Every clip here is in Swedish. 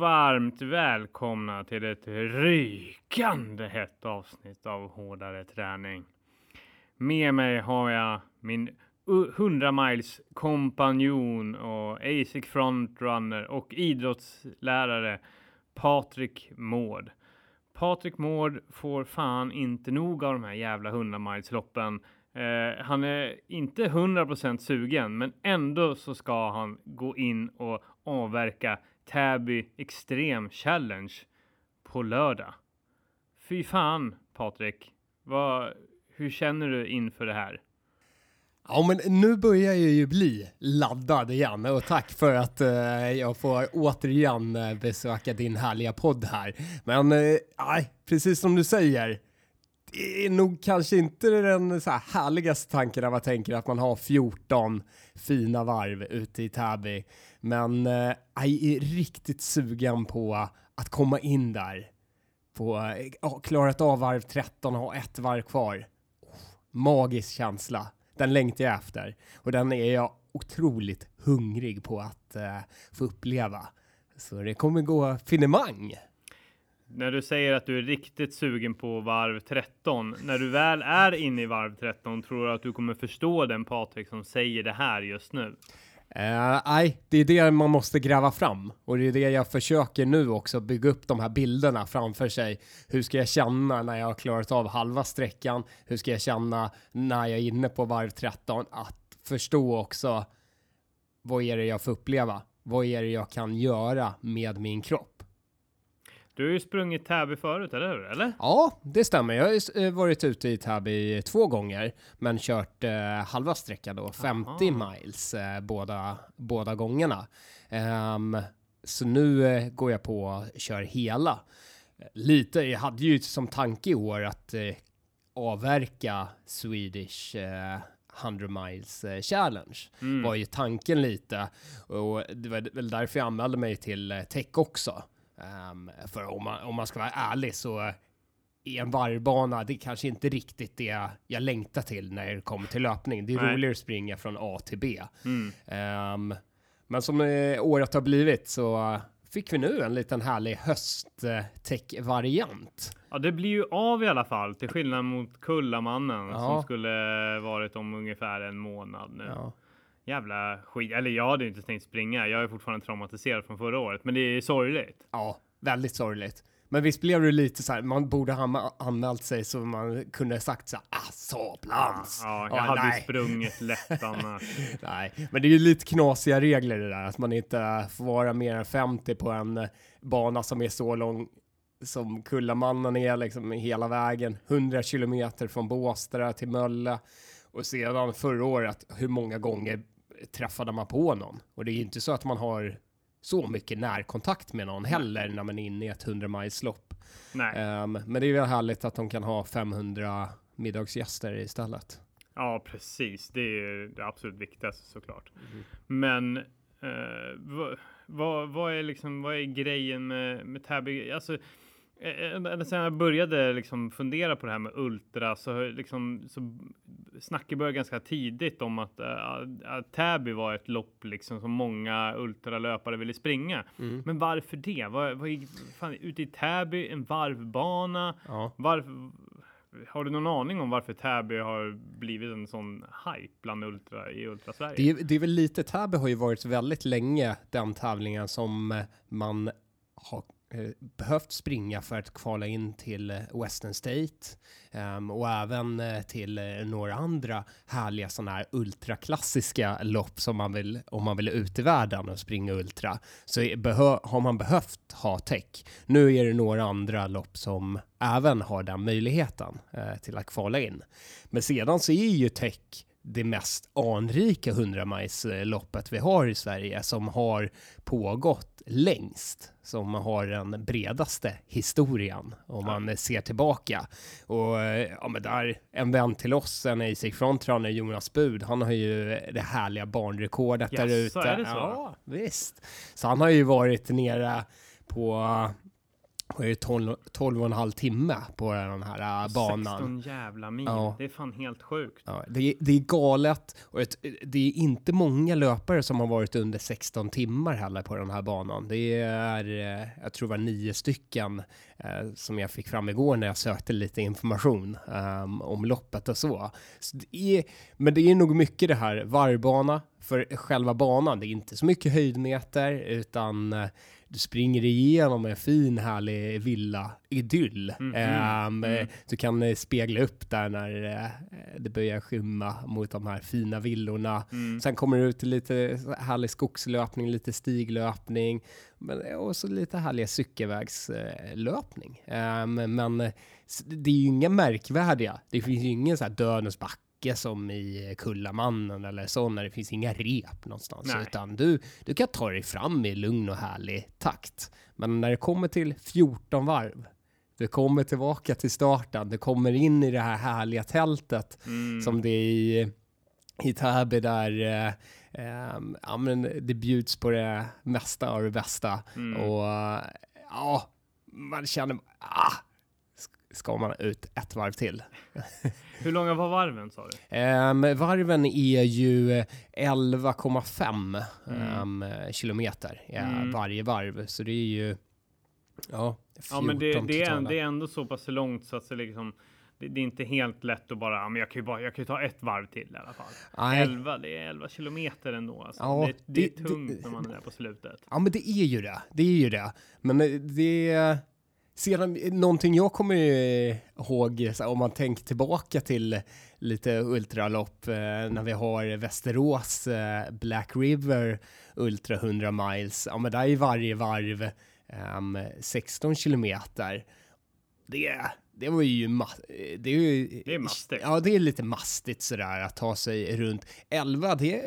varmt välkomna till ett rykande hett avsnitt av Hårdare träning. Med mig har jag min 100 miles kompanjon och ASIC frontrunner och idrottslärare Patrik Mård. Patrik Mård får fan inte nog av de här jävla 100 miles loppen. Eh, han är inte 100% sugen, men ändå så ska han gå in och avverka Täby Extrem Challenge på lördag. Fy fan Patrik, vad, hur känner du inför det här? Ja, men nu börjar jag ju bli laddad igen och tack för att eh, jag får återigen eh, besöka din härliga podd här. Men eh, precis som du säger, det är nog kanske inte den så här härligaste tanken när man tänker att man har 14 fina varv ute i Täby. Men eh, jag är riktigt sugen på att komma in där. På, eh, klarat av varv 13 och ha ett varv kvar. Oh, magisk känsla den längtar jag efter och den är jag otroligt hungrig på att eh, få uppleva. Så det kommer gå finemang. När du säger att du är riktigt sugen på varv 13, när du väl är inne i varv 13, tror du att du kommer förstå den Patrik som säger det här just nu? Uh, nej, det är det man måste gräva fram och det är det jag försöker nu också bygga upp de här bilderna framför sig. Hur ska jag känna när jag har klarat av halva sträckan? Hur ska jag känna när jag är inne på varv 13? Att förstå också vad är det jag får uppleva? Vad är det jag kan göra med min kropp? Du har ju sprungit Täby förut, eller hur? Eller? Ja, det stämmer. Jag har eh, varit ute i Täby två gånger, men kört eh, halva sträckan då, 50 Aha. miles eh, båda, båda gångerna. Um, så nu eh, går jag på och kör hela. Lite, jag hade ju som tanke i år att eh, avverka Swedish 100 eh, miles challenge. Mm. Var ju tanken lite och det var väl därför jag anmälde mig till Tech också. Um, för om man, om man ska vara ärlig så är en varvbana, det kanske inte riktigt det jag längtar till när det kommer till löpning. Det är Nej. roligare att springa från A till B. Mm. Um, men som eh, året har blivit så fick vi nu en liten härlig hösttech-variant. Ja, det blir ju av i alla fall, till skillnad mot Kullamannen ja. som skulle varit om ungefär en månad nu. Ja jävla skit. Eller jag hade inte tänkt springa. Jag är fortfarande traumatiserad från förra året, men det är sorgligt. Ja, väldigt sorgligt. Men visst blev det lite så här, man borde ha anmält sig så man kunde sagt så här, ah, Sablans. Ja, jag ah, hade nej. sprungit lätt annars. nej, men det är ju lite knasiga regler det där, att man inte får vara mer än 50 på en bana som är så lång som Kullamannen är liksom hela vägen, 100 kilometer från Båstad till Mölle. Och sedan förra året, hur många gånger träffade man på någon? Och det är ju inte så att man har så mycket närkontakt med någon heller när man är inne i ett 100 milslopp. Um, men det är väl härligt att de kan ha 500 middagsgäster istället. Ja, precis. Det är det absolut viktigaste såklart. Mm. Men uh, vad, vad, vad, är liksom, vad är grejen med, med Täby? Alltså, Ända eh, sedan jag började liksom fundera på det här med ultra så, liksom, så snacket började ganska tidigt om att, äh, att Täby var ett lopp liksom, som många ultralöpare ville springa. Mm. Men varför det? Vad, vad, fan, ute i Täby, en varvbana. Ja. Varför, har du någon aning om varför Täby har blivit en sån hype bland ultra i Ultrasverige? Det, det är väl lite, Täby har ju varit väldigt länge den tävlingen som man har Eh, Eh, behövt springa för att kvala in till eh, Western State um, och även eh, till några andra härliga sådana här ultraklassiska lopp som man vill om man vill ut i världen och springa ultra så har man behövt ha tech. Nu är det några andra lopp som även har den möjligheten uh, till att kvala in. Men sedan så är ju tech det mest anrika 100 loppet vi har i Sverige som har pågått längst, som har den bredaste historien om man ser tillbaka. Och ja, men där, en vän till oss, en ASIC frontrunner, Jonas Bud, han har ju det härliga barnrekordet yes, där ute. Ja, visst. Så han har ju varit nere på vad är det, 12, 12 och en halv timme på den här äh, banan. 16 jävla mil. Ja. Det är fan helt sjukt. Ja, det, är, det är galet och ett, det är inte många löpare som har varit under 16 timmar heller på den här banan. Det är, eh, jag tror det var nio stycken eh, som jag fick fram igår när jag sökte lite information ehm, om loppet och så. så det är, men det är nog mycket det här varvbana för själva banan. Det är inte så mycket höjdmeter utan eh, du springer igenom en fin härlig villa-idyll. Mhm, Ehm, mm. eh, Du kan eh, spegla upp där när eh, det börjar skymma mot de här fina villorna. Mm. Sen kommer du ut till lite härlig skogslöpning, lite stiglöpning men, eh, och så lite härliga cykelvägslöpning. Ehm, men det är ju inga märkvärdiga. Det finns ju ingen så här dödens backe som i Kullamannen eller så när det finns inga rep någonstans. Nej. Utan du, du kan ta dig fram i lugn och härlig takt. Men när det kommer till 14 varv, du kommer tillbaka till starten, du kommer in i det här härliga tältet Mm. som det är i, i Täby där eh, ehm, ja, men det bjuds på det mesta av det bästa. Mm. Och ja, man känner, ah, ska man ut ett varv till? Hur långa var varven sa du? Um, varven är ju eh, 11,5 Mm. ehm, kilometer eh, Mm. varje varv, så det är ju ja, 14 Ja, men det, det, är, det är ändå så pass långt så att det liksom det, det är inte helt lätt att bara, ja, men jag kan ju bara, jag kan ju ta ett varv till i alla fall. Nej. 11, det är 11 kilometer ändå. Alltså. Ja, det, det, det- är tungt när man är där på slutet. Ja, men det är ju det. Det är ju det. Men eh, det... Sedan, någonting jag kommer ihåg, så här, om man tänker tillbaka till lite ultralopp, eh, när vi har Västerås eh, Black River Ultra 100 miles, ja men där är varje varv ehm, 16 kilometer. Det, det var ju, det är ju... Det är mastigt. Ja, det är lite mastigt sådär att ta sig runt. 11, det.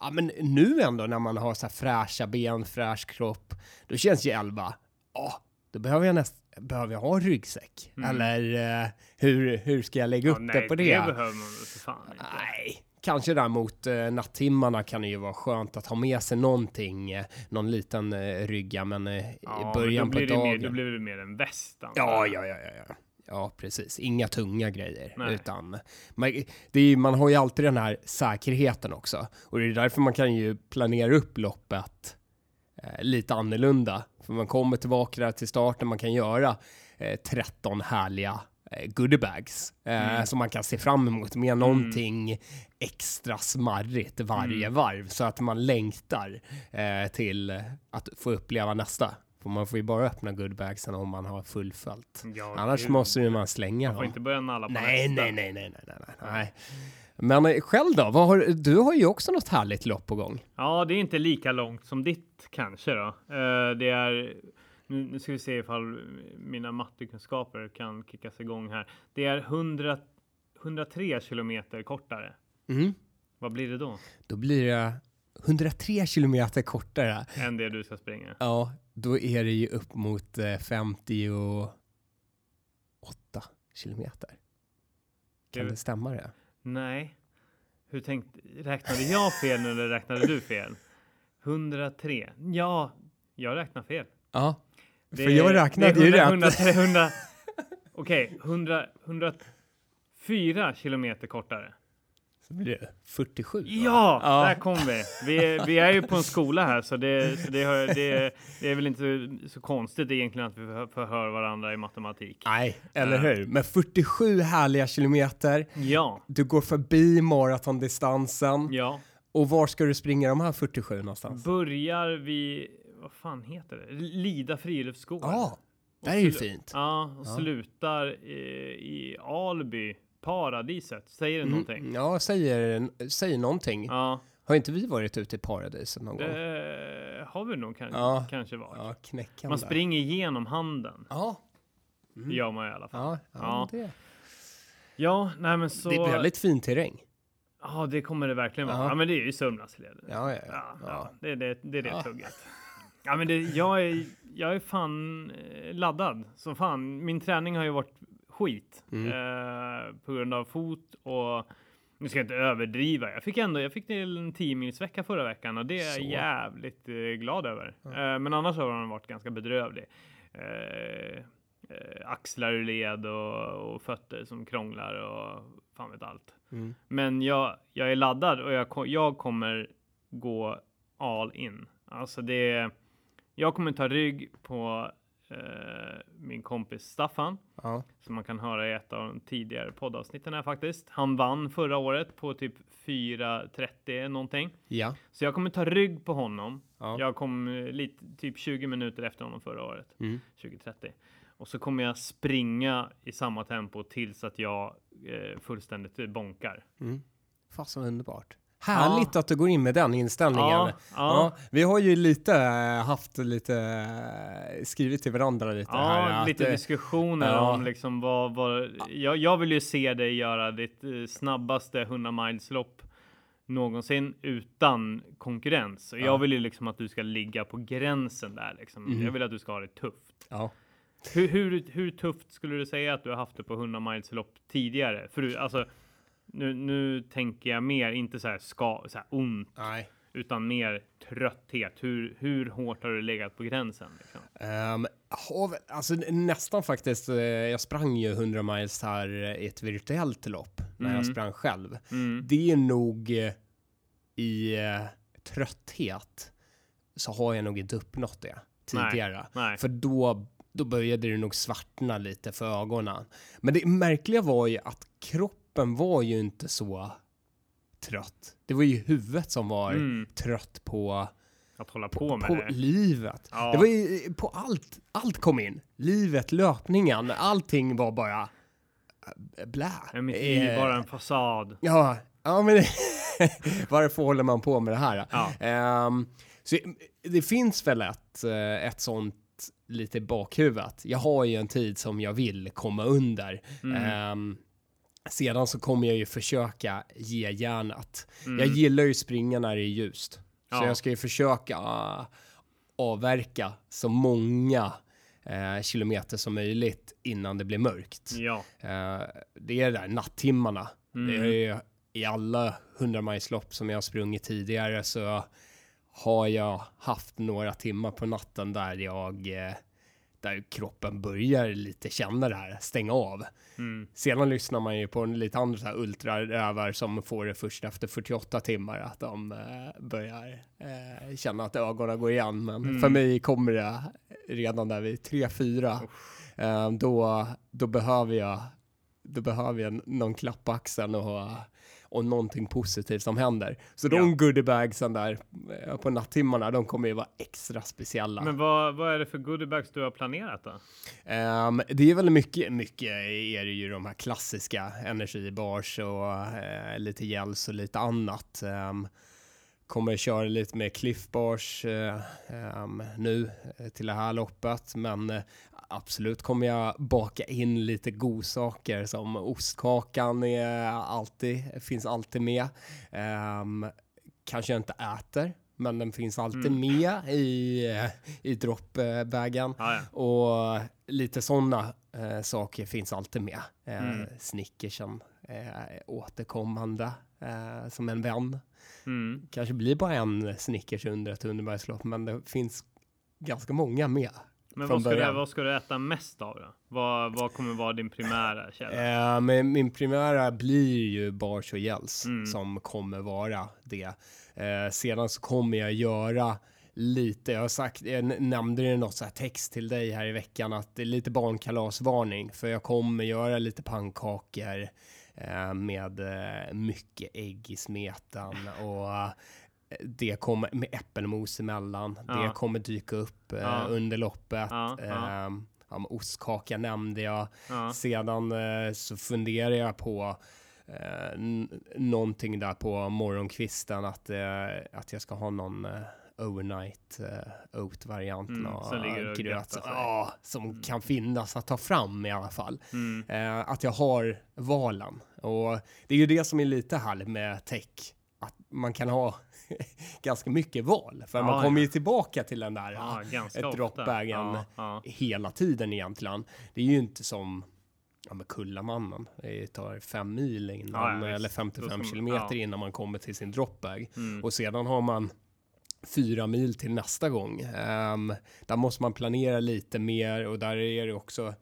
Ja, men nu ändå när man har så här fräscha ben, fräsch kropp, då känns ju 11, ja, då behöver jag nästan Behöver jag ha en ryggsäck? Mm. Eller eh, hur, hur ska jag lägga Ja, upp nej, det på det? det behöver man för fan inte. Nej, kanske däremot eh, nattimmarna kan det ju vara skönt att ha med sig någonting, eh, någon liten eh, rygga, men eh, Ja, i början men på dagen. mer, då blir det mer en väst. Ja, ja, ja, ja, ja. Ja, precis. Inga tunga grejer, Nej. utan man, det är, man har ju alltid den här säkerheten också. Och det är därför man kan ju planera upp loppet eh, lite annorlunda. För man kommer tillbaka till starten, man kan göra eh, 13 härliga eh, goodiebags eh, Mm. som man kan se fram emot med någonting extra smarrigt varje Mm. varv så att man längtar eh, till att få uppleva nästa. För man får ju bara öppna goodiebagsen om man har fullföljt. Ja, Annars gud. måste ju man slänga Man får dem. inte börja nalla på Nej, nästa. nej, nej, nej, nej, nej, nej, nej. Men eh, själv då? Har, du har ju också något härligt lopp på gång. Ja, det är inte lika långt som ditt kanske då. Eh, det är, nu, ska vi se ifall mina mattekunskaper kan kickas igång här. Det är 100, 103 kilometer kortare. Mm. Vad blir det då? Då blir det 103 kilometer kortare. Än det du ska springa? Ja, då är det ju upp mot eh, 58 kilometer. Kan Det- det stämma det? Nej. Hur tänkte, räknade jag fel nu eller räknade du fel? 103. Ja, jag räknar fel. Ja, Det för jag är- räknade det är ju 100, rätt. 100, 100, Okej, 100, 104 kilometer kortare. Så blir det 47. va? Ja, Ja. där kom vi. vi. är- Vi är ju på en skola här, så det, så det, hör, det, det är väl inte så konstigt egentligen att vi för- förhör varandra i matematik. Nej, eller Ja. hur? Men 47 härliga kilometer. Ja, Du går förbi maratondistansen. ja. Och var ska du springa de här 47 någonstans? Börjar vi, vad fan heter det? Lida friluftsgård. Ja, Och där är ju fint. Ja, och Ja. slutar i, i Alby, paradiset. Säger det någonting? Mm, ja, säger, säger någonting. Ja, Har inte vi varit ute i paradiset någon gång? det har vi nog kan, Ja. kanske varit. Ja, knäckande. Man springer igenom handen. Ja. Det gör man i alla fall. Ja, ja, Ja. Det, Ja, nej men så. det är väldigt fin terräng. Ja, det kommer det verkligen vara. Ja. Ja, men det är ju Sörmlandsleden. Ja, ja, Ja, ja. ja. det är det, det, är det Ja. tugget. Ja, men det, jag, är, jag är fan eh, laddad som fan. Min träning har ju varit skit Mm. eh, på grund av fot och nu ska jag inte överdriva. Jag fick ändå, jag fick till en 10 mils vecka förra veckan och det är jag jävligt eh, glad över. Eh, men annars har den varit ganska bedrövlig. eh, eh, axlar ur led och, och fötter som krånglar och fan vet allt. Mm. Men jag, jag är laddad och jag, jag kommer gå all in. Alltså det, jag kommer ta rygg på min kompis Staffan Ja. som man kan höra i ett av de tidigare poddavsnitten här faktiskt. Han vann förra året på typ 4.30 någonting. Ja. Så jag kommer ta rygg på honom. Ja. Jag kom eh, lite, typ 20 minuter efter honom förra året. Mm. 2030. Och så kommer jag springa i samma tempo tills att jag eh, fullständigt bonkar. Mm. Fasen underbart. Härligt att du går in med den inställningen. Ja, Ja, ja, vi har ju lite eh, haft lite eh, skrivit till varandra lite ja här. att, lite eh, diskussioner ja. om liksom vad, vad jag, jag vill ju se dig göra ditt eh, snabbaste 100 miles lopp någonsin utan konkurrens. Och Ja. jag vill ju liksom att du ska ligga på gränsen där liksom. Mhm. Jag vill att du ska ha det tufft. ja. Hur, hur, hur tufft skulle du säga att du har haft det på 100 miles lopp tidigare? För du, alltså, nu, nu tänker jag mer, inte så här, ska, så här ont, Nej. utan mer trötthet. Hur, hur hårt har du legat på gränsen? Liksom? Um, alltså nästan faktiskt. eh, Jag sprang ju 100 miles här i ett virtuellt lopp när jag Mm. sprang själv. Mm. Det är nog eh, i eh, trötthet så har jag nog inte uppnått det tidigare. Nej. För då, då började det nog svartna lite för ögonen. Men det märkliga var ju att kroppen var ju inte så trött. Det var ju huvudet som var Mm. trött på, Att hålla på med på det. livet. Ja. Det var ju på allt, allt kom in. Livet, löpningen, allting var bara äh, blä. Ja, Mitt liv Eh, bara en fasad. Ja, ja men varför håller man på med det här? Ja. Ehm, så det finns väl ett, eh, ett sånt lite bakhuvudet. Jag har ju en tid som jag vill komma under. Mm. Ehm, sedan så kommer jag ju försöka ge järnet. Mm. Jag gillar ju springa när det är ljust. Så Ja. jag ska ju försöka ah, avverka så många eh, kilometer som möjligt innan det blir mörkt. Ja. Eh, det är det där nattimmarna. Mm. Det är ju i alla 100 majslopp som jag har sprungit tidigare så har jag haft några timmar på natten där jag eh, där kroppen börjar lite känna det här, stänga av. Mm. Sedan lyssnar man ju på en lite andra så här ultrarävar som får det först efter 48 timmar att de eh, börjar eh, känna att ögonen går igen. Men Mm. för mig kommer det redan där vid 3-4. Eh, då, då behöver jag då behöver jag någon klapp på axeln och, och någonting positivt som händer. Så de Ja. goodiebagsen där eh, på nattimmarna, de kommer ju vara extra speciella. Men vad, vad är det för goodiebags du har planerat då? Ehm, det är väl mycket, mycket är det ju de här klassiska energibars och eh, lite gels och lite annat. Um, kommer köra lite med Cliff Bars eh, ehm, nu eh, till det här loppet, men eh, absolut kommer jag baka in lite godsaker som ostkakan är alltid, finns alltid med. Ehm, kanske jag inte äter, men den finns alltid Mm. med i, eh, i droppbagen. Ja, ja. Och lite sådana eh, saker finns alltid med. Eh, Mm. Snickersen eh, återkommande eh, som en vän. Mm. Kanske blir bara en Snickers under ett underbergslopp, men det finns ganska många med. Men vad ska, du, vad ska du äta mest av då? Vad, vad kommer vara din primära källa? Eh, men min primära blir ju bars och gels Mm. som kommer vara det. Eh, sedan så kommer jag göra lite, jag har sagt, jag nämnde det i något så här text till dig här i veckan att det är lite barnkalasvarning för jag kommer göra lite pannkakor med eh, mycket ägg i smeten och eh, det kommer med äppelmos emellan. Ja. Det kommer dyka upp eh, Ja. under loppet. Ja, ja. Ehm, ostkaka nämnde jag. Ja. Sedan eh, så funderar jag på eh, någonting där på morgonkvisten att, eh, att jag ska ha någon eh, overnight eh, oat-varianten Mm, av gröt. Ja, som Mm. kan finnas att ta fram i alla fall. Mm. Eh, att jag har valen. Och det är ju det som är lite härligt med tech. Att man kan ha ganska mycket val. För Ja, man kommer ja. ju tillbaka till den där ofta. droppbagen. Ja, ja. hela tiden egentligen. Det är ju inte som ja, med Kullamannen. Det tar fem mil innan, Ja, ja, eller Då 55 ska man- kilometer innan man kommer till sin dropbag. Mm. Och sedan har man fyra mil till nästa gång. Um, där måste man planera lite mer och där är det också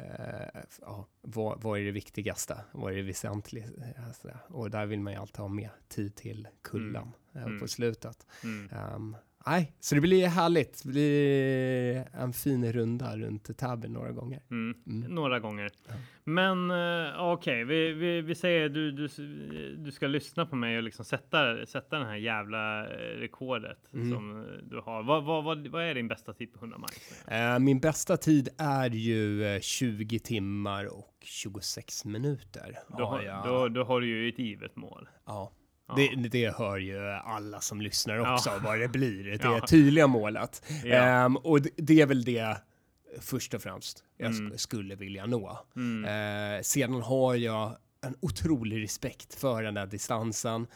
Uh, ja, vad, vad, är det viktigaste? Vad är det väsentligaste? Och där vill man ju alltid ha med tid till kullen mm. uh, på slutet. Mm. Um, Nej, så det blir härligt. Det blir en fin runda runt Täby några gånger. Mm. Mm. Några gånger. Ja. Men uh, okej, okay. vi, vi, vi säger du, du, du ska lyssna på mig och liksom sätta, sätta den här jävla eh, rekordet mm. som du har. Vad, vad, vad, vad, är din bästa tid på 100 miles? Uh, min bästa tid är ju 20 timmar och 26 minuter. Då har, jag... då, då har du ju ett givet mål. Ja. Det, det, hör ju alla som lyssnar också, ja. vad det blir. Det ja. tydliga målet. Ja. Um, och det är väl det först och främst jag mm. skulle vilja nå. Mm. Uh, sedan har jag en otrolig respekt för den där distansen.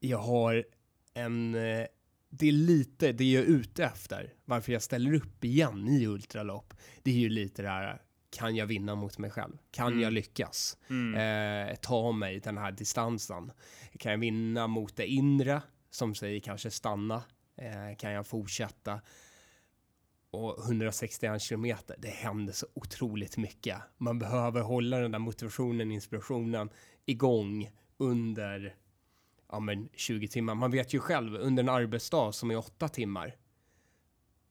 Jag har en... Uh, det är lite det jag är ute efter. Varför jag ställer upp igen i ultralopp. Det är ju lite det här kan jag vinna mot mig själv? Kan mm. jag lyckas mm. eh, ta mig den här distansen? Kan jag vinna mot det inre som säger kanske stanna? Eh, kan jag fortsätta? Och 161 kilometer, det händer så otroligt mycket. Man behöver hålla den där motivationen, inspirationen igång under ja, men 20 timmar. Man vet ju själv under en arbetsdag som är åtta timmar.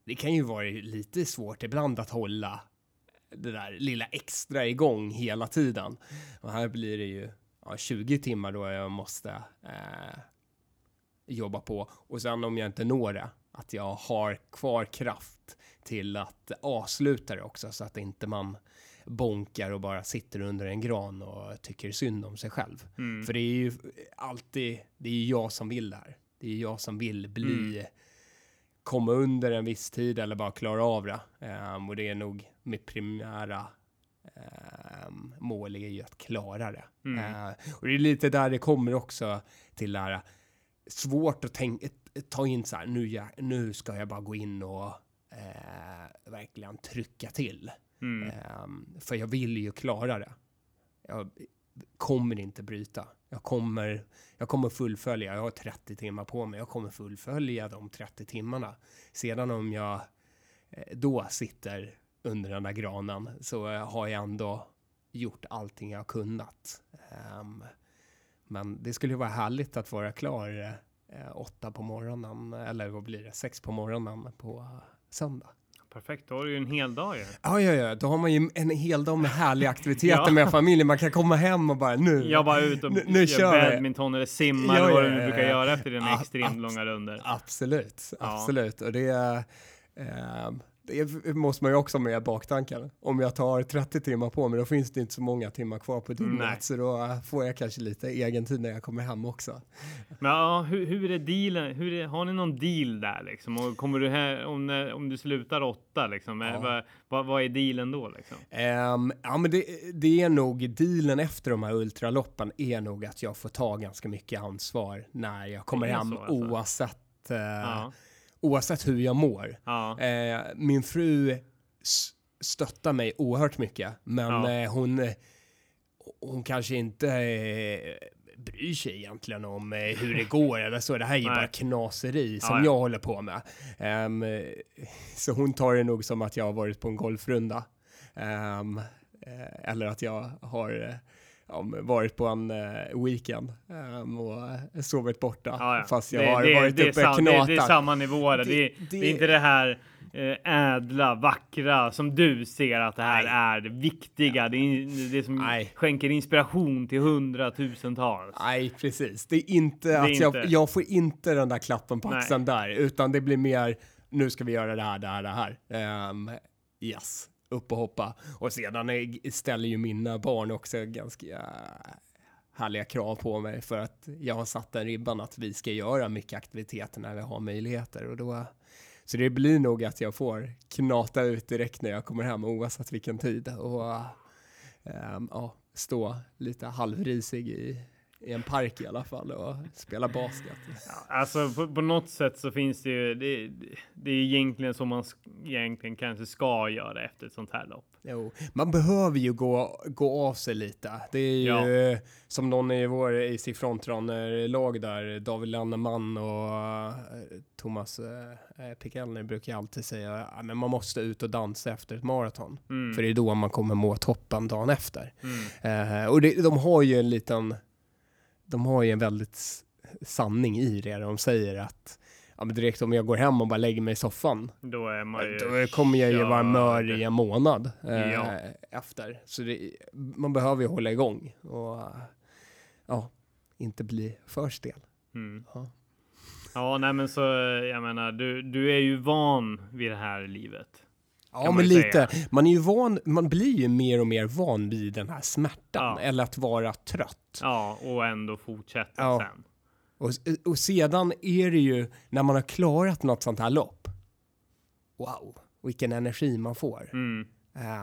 Det kan ju vara lite svårt ibland att hålla det där lilla extra igång hela tiden. Och här blir det ju ja, 20 timmar då jag måste eh, jobba på. Och sen om jag inte når det, att jag har kvar kraft till att avsluta det också så att inte man bonkar och bara sitter under en gran och tycker synd om sig själv. Mm. För det är ju alltid, det är ju jag som vill det här. Det är jag som vill bli mm komma under en viss tid eller bara klara av det. Um, och det är nog mitt primära mål är ju att klara det. Mm. Uh, och det är lite där det kommer också till det här svårt att tänka, ta in så här, nu, jag, nu ska jag bara gå in och uh, verkligen trycka till. Mm. Um, för jag vill ju klara det. Jag kommer inte bryta. Jag kommer, jag kommer fullfölja, jag har 30 timmar på mig, jag kommer fullfölja de 30 timmarna. Sedan om jag eh, då sitter under den där granen så har jag ändå gjort allting jag kunnat. Um, men det skulle vara härligt att vara klar eh, åtta på morgonen, eller vad blir det, sex på morgonen på söndag. Perfekt, då har du ju en hel dag ju. Ja, ja, ja, då har man ju en hel dag med härliga aktiviteter ja. med familjen. Man kan komma hem och bara nu. Jag bara ut och nu, nu kör badminton eller simmar ja, ja, vad du nu brukar göra efter dina extremt långa runder. Absolut, absolut. Och det är... Eh, det måste man ju också med i baktanken. Om jag tar 30 timmar på mig, då finns det inte så många timmar kvar på dygnet. Så då får jag kanske lite egen tid när jag kommer hem också. Men ja, hur, hur är dealen? Hur är, har ni någon deal där liksom? Och kommer du här, om, om du slutar åtta liksom, ja. vad, vad, vad, är dealen då liksom? Um, ja, men det, det, är nog dealen efter de här ultraloppen är nog att jag får ta ganska mycket ansvar när jag kommer hem så, alltså. oavsett uh, ja oavsett hur jag mår. Ja. Eh, min fru stöttar mig oerhört mycket, men ja. eh, hon, hon kanske inte eh, bryr sig egentligen om eh, hur det går eller så. Det här är ju bara knaseri som ja, jag håller på med. Um, så hon tar det nog som att jag har varit på en golfrunda. Um, eller att jag har ja, varit på en uh, weekend um, och sovit borta. Ja, ja. Fast jag det, har det, varit det uppe knatat. Det, det, är samma nivå. Det, det, är inte det här uh, ädla, vackra som du ser att det här nej. är det viktiga. Det är det som nej. skänker inspiration till hundratusentals. Nej, precis. Det är inte det är att inte. Jag, jag får inte den där klappen på axeln där, utan det blir mer nu ska vi göra det här, det här, det här. Um, yes upp och hoppa. Och sedan ställer ju mina barn också ganska härliga krav på mig för att jag har satt den ribban att vi ska göra mycket aktiviteter när vi har möjligheter och då så det blir nog att jag får knata ut direkt när jag kommer hem oavsett vilken tid och ähm, ja, stå lite halvrisig i i en park i alla fall och spela basket. Ja, alltså på, på, något sätt så finns det ju, det, det är egentligen som man egentligen kanske ska göra efter ett sånt här lopp. Jo, man behöver ju gå, gå av sig lite. Det är ju ja. som någon i vår AC Frontrunner-lag där, David Lanneman och uh, Thomas Pikelner brukar alltid säga att man måste ut och dansa efter ett maraton. Mm. För det är då man kommer må toppen dagen efter. Mm. Uh, och det, de har ju en liten de har ju en väldigt sanning i det. De säger att ja, men direkt om jag går hem och bara lägger mig i soffan. Då, är man ju då kommer jag ju vara mör i en månad eh, ja. efter. Så det, man behöver ju hålla igång och ja, inte bli för stel. Mm. Ja. ja, nej men så jag menar, du, du är ju van vid det här livet. Ja, men lite. Säga. Man är ju van, man blir ju mer och mer van vid den här smärtan ja. eller att vara trött. Ja, och ändå fortsätta ja. sen. Och, och sedan är det ju när man har klarat något sånt här lopp. Wow, vilken energi man får mm.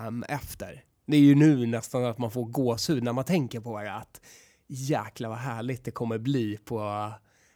um, efter. Det är ju nu nästan att man får gåshud när man tänker på det. Att jäkla vad härligt det kommer bli på,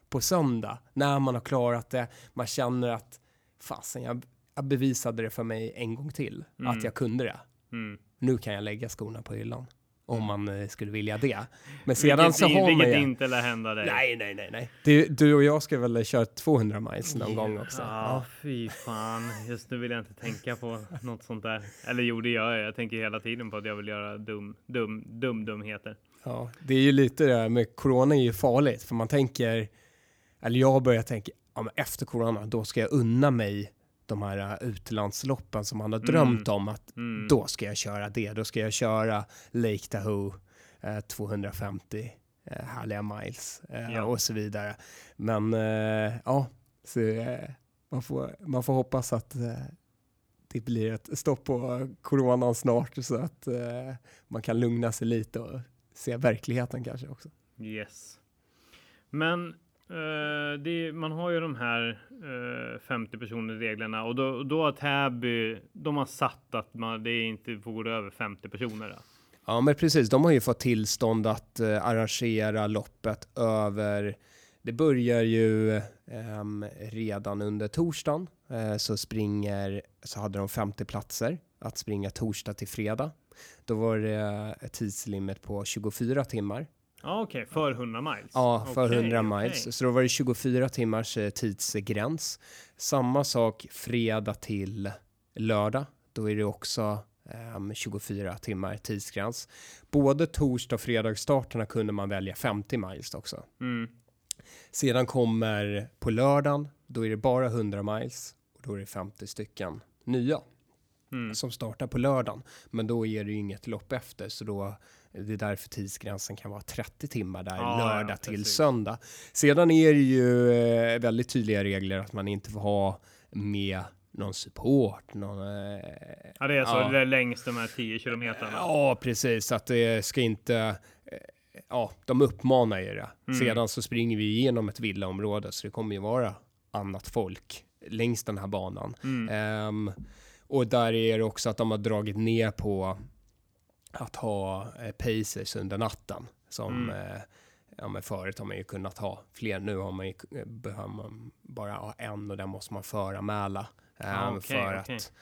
på söndag. När man har klarat det, man känner att fasen, jag bevisade det för mig en gång till, mm. att jag kunde det. Mm. Nu kan jag lägga skorna på hyllan. Om man eh, skulle vilja det. Men sedan vilket, så har man ju... inte lär hända dig. Nej, nej, nej, nej. Du, du och jag ska väl köra 200 miles någon yeah. gång också. Ja, ja, fy fan. Just nu vill jag inte tänka på något sånt där. Eller jo, det gör jag. Jag tänker hela tiden på att jag vill göra dum, dum, dum, dumheter. Ja, det är ju lite det här med corona är ju farligt, för man tänker, eller jag börjar tänka, ja, men efter corona, då ska jag unna mig de här äh, utlandsloppen som man har drömt mm. om att mm. då ska jag köra det. Då ska jag köra Lake Tahoe eh, 250 eh, härliga miles eh, ja. och så vidare. Men eh, ja, så, man, får, man får hoppas att det blir ett stopp på coronan snart så att man kan lugna sig lite och se verkligheten kanske också. Yes. Men Uh, det, man har ju de här eh, uh, 50 personer reglerna och då, då har Täby, de har satt att man, det inte får gå över 50 personer. Då. Ja, men precis. De har ju fått tillstånd att uh, arrangera loppet över. Det börjar ju um, redan under torsdagen så springer så hade de 50 platser att springa torsdag till fredag. Då var det ett tidslimit på 24 timmar Ja, okej, okay. för 100 miles. Ja, för okay, 100 miles. Okay. Så då var det 24 timmars eh, tidsgräns. Samma sak fredag till lördag. Då är det också um, ehm, 24 timmar tidsgräns. Både torsdag och fredagsstarterna kunde man välja 50 miles också. Mm. Sedan kommer på lördagen, då är det bara 100 miles och då är det 50 stycken nya mm. som startar på lördagen. Men då är det ju inget lopp efter, så då det är därför tidsgränsen kan vara 30 timmar där, ja, lördag ja, till söndag. Sedan är det ju eh, väldigt tydliga regler att man inte får ha med någon support. Någon, eh, ja, det är så ja. det är längst de här 10 kilometerna. Ja, precis. Att det ska inte... Eh, ja, de uppmanar ju det. Mm. Sedan så springer vi igenom ett villaområde, så det kommer ju vara annat folk längs den här banan. Mm. Um, och där är det också att de har dragit ner på att ha eh, pacers under natten. Som mm. eh, ja, men förut har man ju kunnat ha fler. Nu har man ju, eh, behöver man bara ha en och den måste man föranmäla eh, ah, okay, för okay. att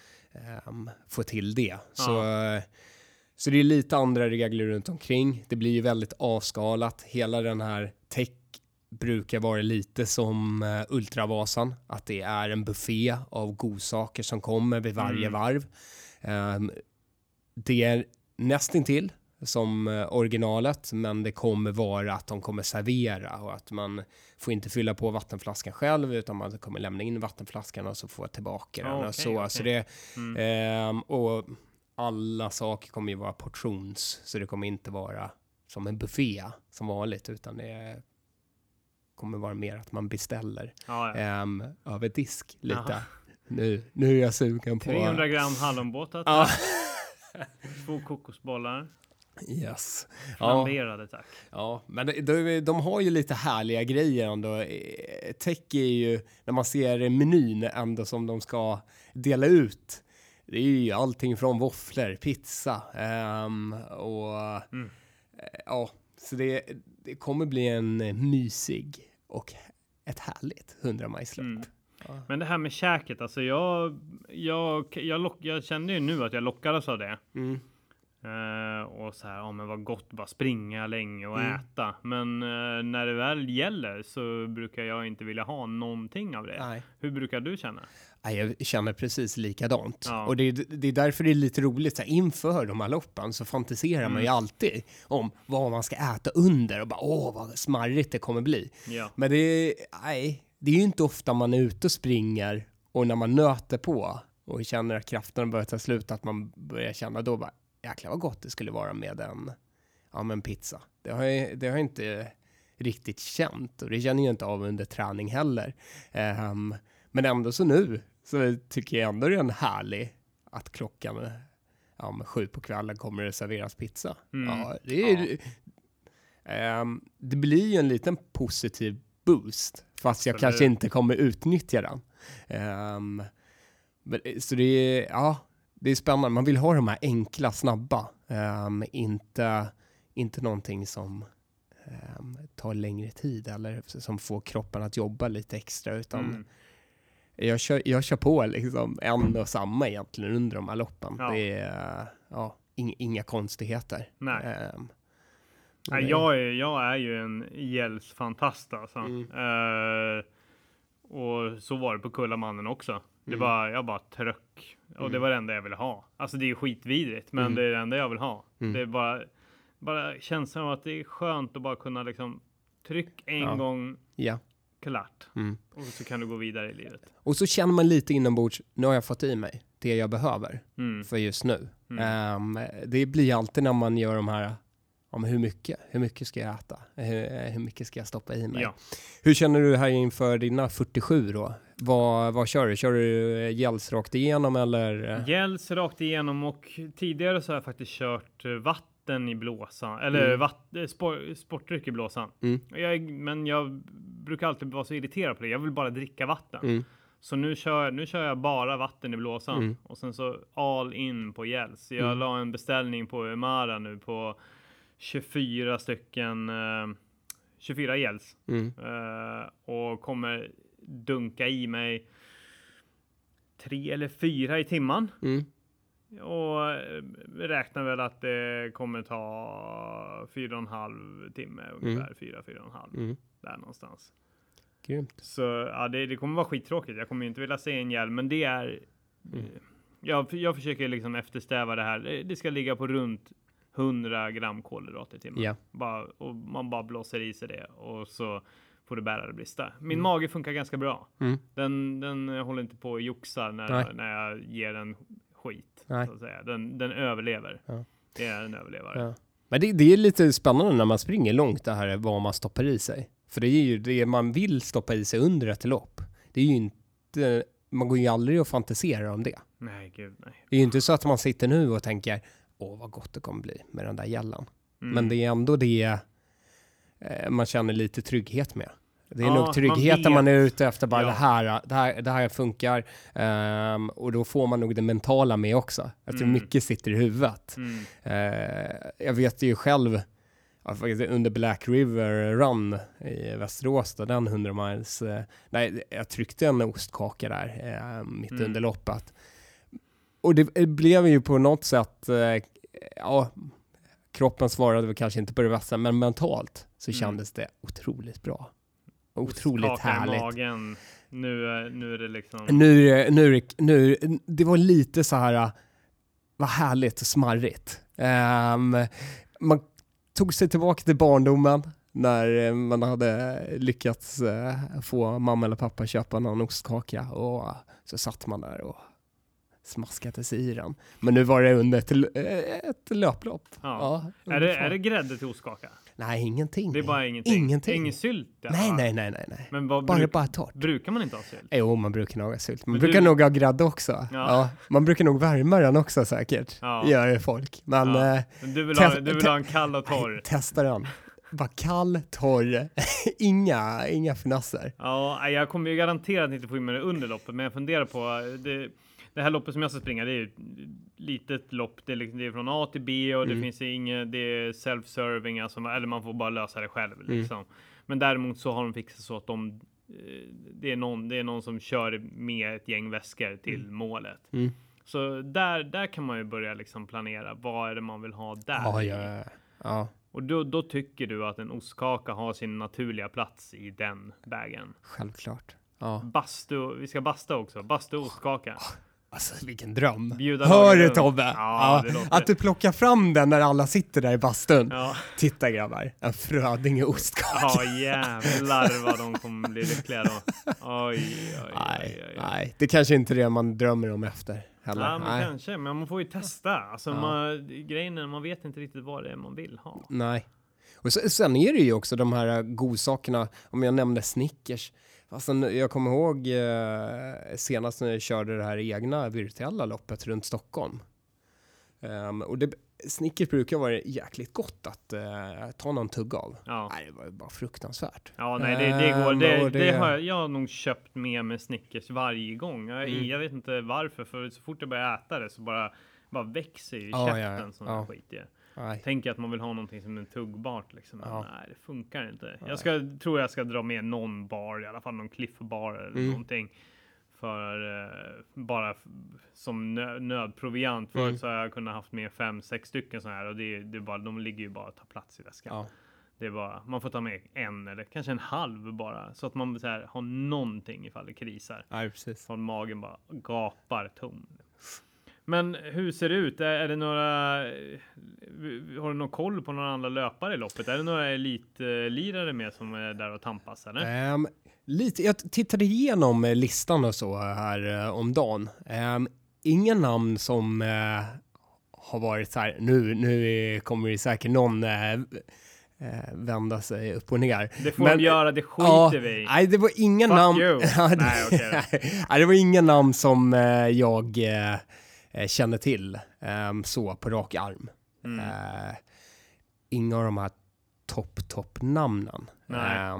um, få till det. Ah. Så, eh, så det är lite andra regler runt omkring. Det blir ju väldigt avskalat. Hela den här tech brukar vara lite som uh, Ultravasan, att det är en buffé av godsaker som kommer vid varje mm. varv. Um, det är nästintill som eh, originalet, men det kommer vara att de kommer servera och att man får inte fylla på vattenflaskan själv utan man kommer lämna in vattenflaskan och så få tillbaka den okay, och så. Okay. så det, mm. eh, och alla saker kommer ju vara portions, så det kommer inte vara som en buffé som vanligt, utan det kommer vara mer att man beställer ah, ja. eh, över disk lite. Nu, nu är jag sugen på... 300 gram hallonbåtar. Två kokosbollar. Yes. Flamberade ja. tack. Ja, men de, de har ju lite härliga grejer ändå. Eh, tech är ju, när man ser menyn ändå som de ska dela ut. Det är ju allting från våfflor, pizza um, och mm. ja, Så det, det kommer bli en eh, mysig och ett härligt 100 majslopp. Mm. Men det här med käket, alltså jag, jag, jag, lock, jag kände ju nu att jag lockades av det. Mm. Eh, och så här, ja men vad gott, bara springa länge och Mm. äta. Men eh, när det väl gäller så brukar jag inte vilja ha någonting av det. Nej. Hur brukar du känna? Nej, jag känner precis likadant. Ja. Och det, är- det är därför det är lite roligt, så här, inför de här loppen så fantiserar man ju Mm. alltid om vad man ska äta under och bara åh vad smarrigt det kommer bli. Ja, Men det nej, det är ju inte ofta man är ute och springer och när man nöter på och känner att krafterna börjar ta slut, att man börjar känna då bara jäklar vad gott det skulle vara med en, ja, med en pizza. Det har, jag, det har jag inte riktigt känt och det känner jag inte av under träning heller. Ehm, men ändå så nu så tycker jag ändå det är en härlig att klockan ja, med sju på kvällen kommer det serveras pizza. Mm. Ja, det, är, Ehm, det blir ju en liten positiv boost, fast jag kanske inte kommer utnyttja den. Men, så det är, ja, det är spännande. Man vill ha de här enkla, snabba, Ehm, inte, inte någonting som ehm, tar längre tid eller som får kroppen att jobba lite extra, utan mm. jag, kör, jag kör på liksom en och samma egentligen under de här loppen. Ja. Det är ja, ing, inga konstigheter. nej. Nej det- jag, är, jag är ju en gälsfantast alltså. Mm. Eh, och så var det på Kullamannen också. Det Mm. var, jag bara tröck. Och det Mm. var det enda jag ville ha. Alltså det är ju skitvidrigt, men Mm. det är det enda jag vill ha. Mm. Det är bara, bara känslan av att det är skönt att bara kunna liksom tryck en Ja. gång, Ja. klart. Mm. Och så kan du gå vidare i livet. Och så känner man lite inombords, nu har jag fått i mig det jag behöver för just nu. Ehm, det blir alltid när man gör de här, men hur mycket? Hur mycket ska jag äta? Hur, hur mycket ska jag stoppa i mig? Ja. Hur känner du här inför dina 47 då? Vad, vad kör du? Kör du gels rakt igenom eller? Gels rakt igenom och tidigare så har jag faktiskt kört eh, vatten i blåsan eller Mm. vatt, eh, spor, sportdryck i blåsan. Mm. Jag, men jag brukar alltid vara så irriterad på det. Jag vill bara dricka vatten. Mm. Så nu kör, nu kör jag bara vatten i blåsan Mm. och sen så all in på gels. Jag Mm. la en beställning på Umara nu på 24 stycken, eh, 24 gels Mm. eh, och kommer dunka i mig tre eller fyra i timman. Mm. Och eh, räknar väl att det kommer ta fyra och en halv timme ungefär. Fyra, fyra och en halv. Mm. Där någonstans. Grymt. Så ja, det, det kommer vara skittråkigt. Jag kommer inte vilja se en hjälm, men det är... Mm. Jag, jag försöker liksom efterstäva det här. Det ska ligga på runt 100 gram kolhydrater i timmen. Ja. Bara, och man bara blåser i sig det och så får det bära det brista. Min Mm. mage funkar ganska bra. Mm. Den, den håller inte på och joxar när, jag, när jag ger den skit. Nej. Så att säga. Den, den överlever. Ja. Det är en överlevare. Ja. Men det, det är lite spännande när man springer långt det här vad man stoppar i sig. För det är ju det man vill stoppa i sig under ett lopp. Det är ju inte, man går ju aldrig och fantiserar om det. Nej, gud nej. Det är ju inte så att man sitter nu och tänker åh vad gott det kommer bli med den där gällan. Mm. Men det är ändå det eh, man känner lite trygghet med. Det är Ja, nog man tryggheten man, vet. är ute efter, bara Ja. det, här, det, här, det här funkar. Ehm, och då får man nog det mentala med också. Eftersom Mm. mycket sitter i huvudet. Mm. Eh, jag vet ju själv under Black River Run i Västerås, då, den 100 miles, eh, nej, jag tryckte en ostkaka där eh, mitt Mm. under loppet. Och det blev ju på något sätt, eh, ja, kroppen svarade väl kanske inte på det bästa, men mentalt så Mm. kändes det otroligt bra. Otroligt härligt. magen. Nu, är- nu är det liksom... Nu, nu, nu, det var lite så här, vad härligt och smarrigt. Ehm, man tog sig tillbaka till barndomen när eh, man hade lyckats eh, få mamma eller pappa köpa någon ostkaka och så satt man där och smaskade sig i den. Men nu var det under ett, eh, ett löplopp. Ja. är, det, är det grädde till ostkaka? Nej, ingenting. Det är bara ingenting? Ingenting. Ingen sylt? Nej, nej, nej, nej, nej. Men vad Bara, bruk, bara torrt. brukar man inte ha sylt? Jo, man brukar nog ha sylt. Man Men brukar du- nog ha grädde också. Ja. Ja. man brukar nog värma den också säkert. Ja. Gör folk. Men Ja. eh, Men Du vill, ha, du vill ha en kall och torr? testa den. Bara kall, torr, inga, inga finesser. Ja, jag kommer ju garanterat inte få in mig det under loppet, men jag funderar på det. det här loppet som jag ska springa, det är ju ett litet lopp. Det är, liksom, det är från A till B och det Mm. finns inget, det är self-serving, alltså, eller man får bara lösa det själv Mm. liksom. Men däremot så har de fixat så att de, eh, det är någon, det är någon som kör med ett gäng väskor till målet. Mm. Så där, där kan man ju börja liksom planera. Vad är det man vill ha där? Ja, ja, ja. Och då, då tycker du att en ostkaka har sin naturliga plats i den vägen. Självklart. Ja. Bastu, vi ska basta också. Bastu ostkaka. Alltså vilken dröm. Bjuda Hör du. Tobbe? Ja, låter- Att du plockar fram den när alla sitter där i bastun. Ja, Titta grabbar, en Frödinge ostkaka. ja jävlar vad de kommer bli lyckliga då. Oj, oj, oj, nej, oj, oj. nej, det kanske inte är det man drömmer om efter. Heller. Ja, men nej. kanske, men man får ju testa. Alltså, Ja. man, grejen är, man vet inte riktigt vad det är man vill ha. nej. Och så, sen är det ju också de här godsakerna, om jag nämnde Snickers. Fastän jag kommer ihåg eh, senast när jag körde det här egna virtuella loppet runt Stockholm. Ehm, och det, Snickers brukar vara jäkligt gott att eh, ta någon tugga av. Ja, Nej, det var bara fruktansvärt. ja nej, det, det går. Ehm, Det, det... det- har jag, jag har nog köpt med mig Snickers varje gång. Jag, Mm. jag vet inte varför, för så fort jag börjar äta det så bara, bara växer ju i Ja, ja, käften som ja. skit i. Tänker att man vill ha någonting som är tuggbart liksom. Men Ja. nej, det funkar inte. Jag ska, tror jag ska dra med någon bar, i alla fall någon Cliff bar eller Mm. någonting. För eh, bara som nö nödproviant. Förut Mm. så har jag kunnat haft med fem, sex stycken så här och det, det är bara, de ligger ju bara och tar plats i väskan. Ja. Det är bara, man får ta med en eller kanske en halv bara så att man så här, har någonting ifall det krisar. Nej, precis. Från magen bara gapar tom. Men hur ser det ut? Är, är det några? eh, Har du någon koll på några andra löpare i loppet? Är det några elitlirare med som är där och tampas eller? Ehm, lite, jag tittade igenom eh, listan och så här eh, om dagen. Um, inga namn som eh, har varit så här, nu, nu kommer det säkert någon eh, vända sig upp och ner. Det får Men- de göra, det skiter Ja, vi i. Nej, det var inga Fuck namn. Nej, okej nej, det var inga namn som jag känner till ehm, så på rak arm. Mm. Inga av de här topp, topp namnen. Nej.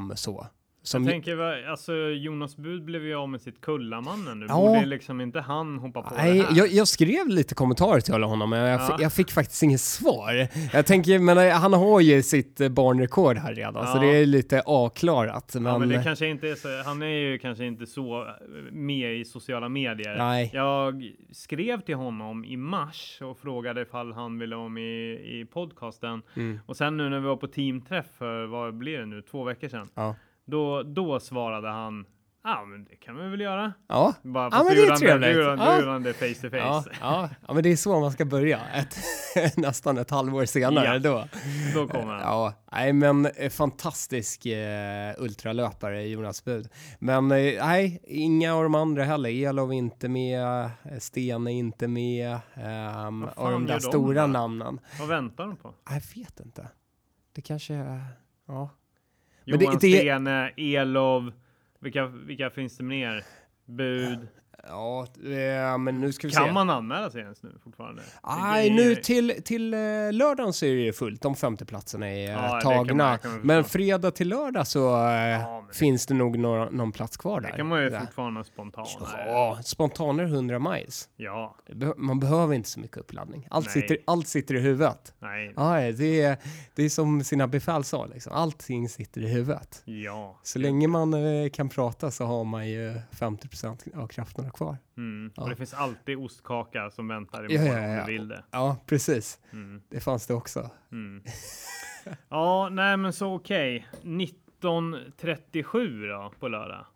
Så. Jag Som, tänker, alltså Jonas Bud blev ju av med sitt Kullamannen nu. Ja. Borde liksom inte han hoppa på nej, det här? jag, jag skrev lite kommentarer till honom, men jag, Ja. fick, jag fick faktiskt inget svar. Jag tänker, men han har ju sitt eh, barnrekord här redan, så Ja. det är lite avklarat. Men, ja, men det kanske inte är så, han är ju kanske inte så eh, med i sociala medier. nej. Jag skrev till honom i mars och frågade ifall han ville vara med i podcasten. Mm. Och sen nu när vi var på teamträff för, vad blir det nu, två veckor sedan. Ja. Då, då svarade han, ja ah, men det kan vi väl göra. Ja. Bara, Ja, men det är trevligt. Nu gjorde han- det face to face. Ja, ja, ja, men det är så man ska börja. Ett, nästan ett halvår senare Ja. då. Då kommer han. Ja, nej men eh, fantastisk eh, ultralöpare Jonas Bud. Men eh, nej, inga av de andra heller. Elov inte med, eh, Sten är inte med. Vad och de där de stora då? namnen. Vad väntar de på? Jag vet inte. Det kanske, ja. Johan det- det- Stene, Elov, vilka, vilka finns det mer? Bud. Ja, eh, men nu ska vi Kan se. man anmäla sig ens nu fortfarande? Nej, nu till, till eh, lördagen så är det fullt. De femte platserna är eh, Ja, kan man- tagna. kan man men fredag till lördag så eh, Ja, finns det nog några, någon plats kvar där. Det kan man ju Där. fortfarande spontant. Ja, spontaner 100 miles. Ja, Man behöver inte så mycket uppladdning. Allt, Nej. sitter, allt sitter i huvudet. nej, Ja, det, är, det är som sina befäl sa, liksom. allting sitter i huvudet. ja. Så länge man eh, kan prata så har man ju 50% av krafterna kvar. Mm. Ja. Och det finns alltid ostkaka som väntar Ja, imorgon ja, ja. om du vill det. Ja, precis. Mm. Det fanns det också. Mm. Ja, nej men så okej. 1937 då på lördag.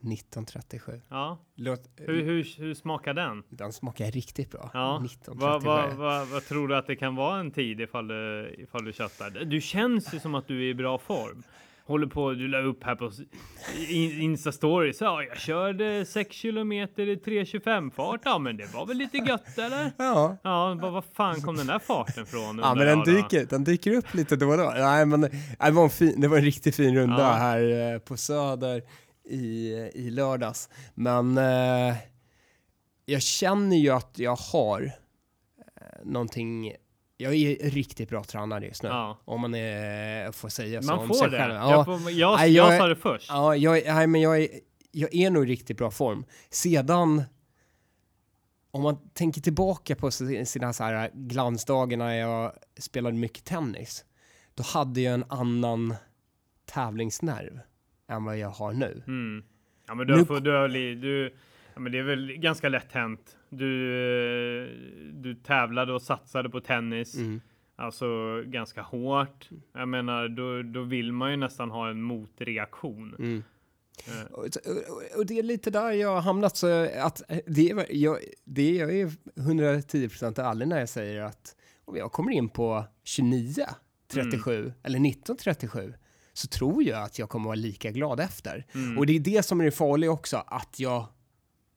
1937. Ja, Låt, hur, hur, hur smakar den? Den smakar riktigt bra. Ja, 1937. Vad vad- vad- vad tror du att det kan vara en tid ifall du, ifall du köttar? Du känns ju som att du är i bra form. Håller på, du la upp här på Insta-stories. Ja, jag körde 6 kilometer i 3.25 fart. Ja, men det var väl lite gött eller? Ja. Ja, vad, vad fan kom den där farten från? Ja, men den då? dyker, den dyker upp lite då och då. Nej, men det var en, fin, det var en riktigt fin runda Ja. här eh, på Söder i, i lördags. Men eh, jag känner ju att jag har eh, någonting. Jag är riktigt bra tränad just nu. Ja. Om man är, får säga så Man om får sig det. själv. Jag, Ja, får, jag, jag, jag- sa det först. ja, jag, nej, men jag, är, jag är nog i riktigt bra form. Sedan om man tänker tillbaka på si- sina så här glansdagar när jag spelade mycket tennis, då hade jag en annan tävlingsnerv än vad jag har nu. Mm. Ja, men du, Nu- får, du, har, du, ja, men det är väl ganska lätt hänt. Du, eh, du tävlade och satsade på tennis, Mm. alltså ganska hårt. Jag menar, då, då vill man ju nästan ha en motreaktion. Mm. Eh, Och, det är lite där jag har hamnat, så att det är, jag, det är, jag är 110% ärlig när jag säger att om jag kommer in på 29, 37 eller 19, 37 så tror jag att jag kommer vara lika glad efter. Mm. Och det är det som är det farliga också, att jag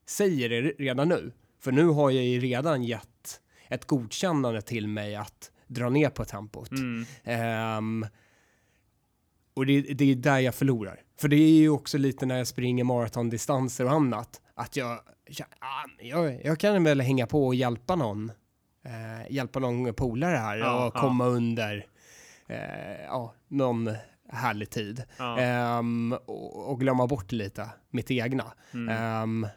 säger det redan nu. För nu har jag ju redan gett ett godkännande till mig att dra ner på tempot. Mm. Ehm, och det, det är där jag förlorar. För det är ju också lite när jag springer maratondistanser och annat. Att jag, jag, ah, jag, kan väl hänga på och hjälpa någon. Eh, hjälpa någon polare här Ja, och ja. komma under eh, ja, någon härlig tid. Ja. Ehm, och, och glömma bort lite mitt egna. Mm. Ehm,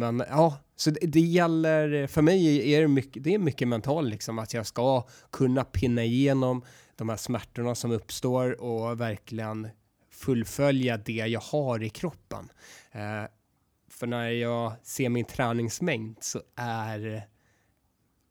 men ja, så det, det gäller, för mig är det mycket, det är mycket mental liksom, att jag ska kunna pinna igenom de här smärtorna som uppstår och verkligen fullfölja det jag har i kroppen. Eh, för när jag ser min träningsmängd så är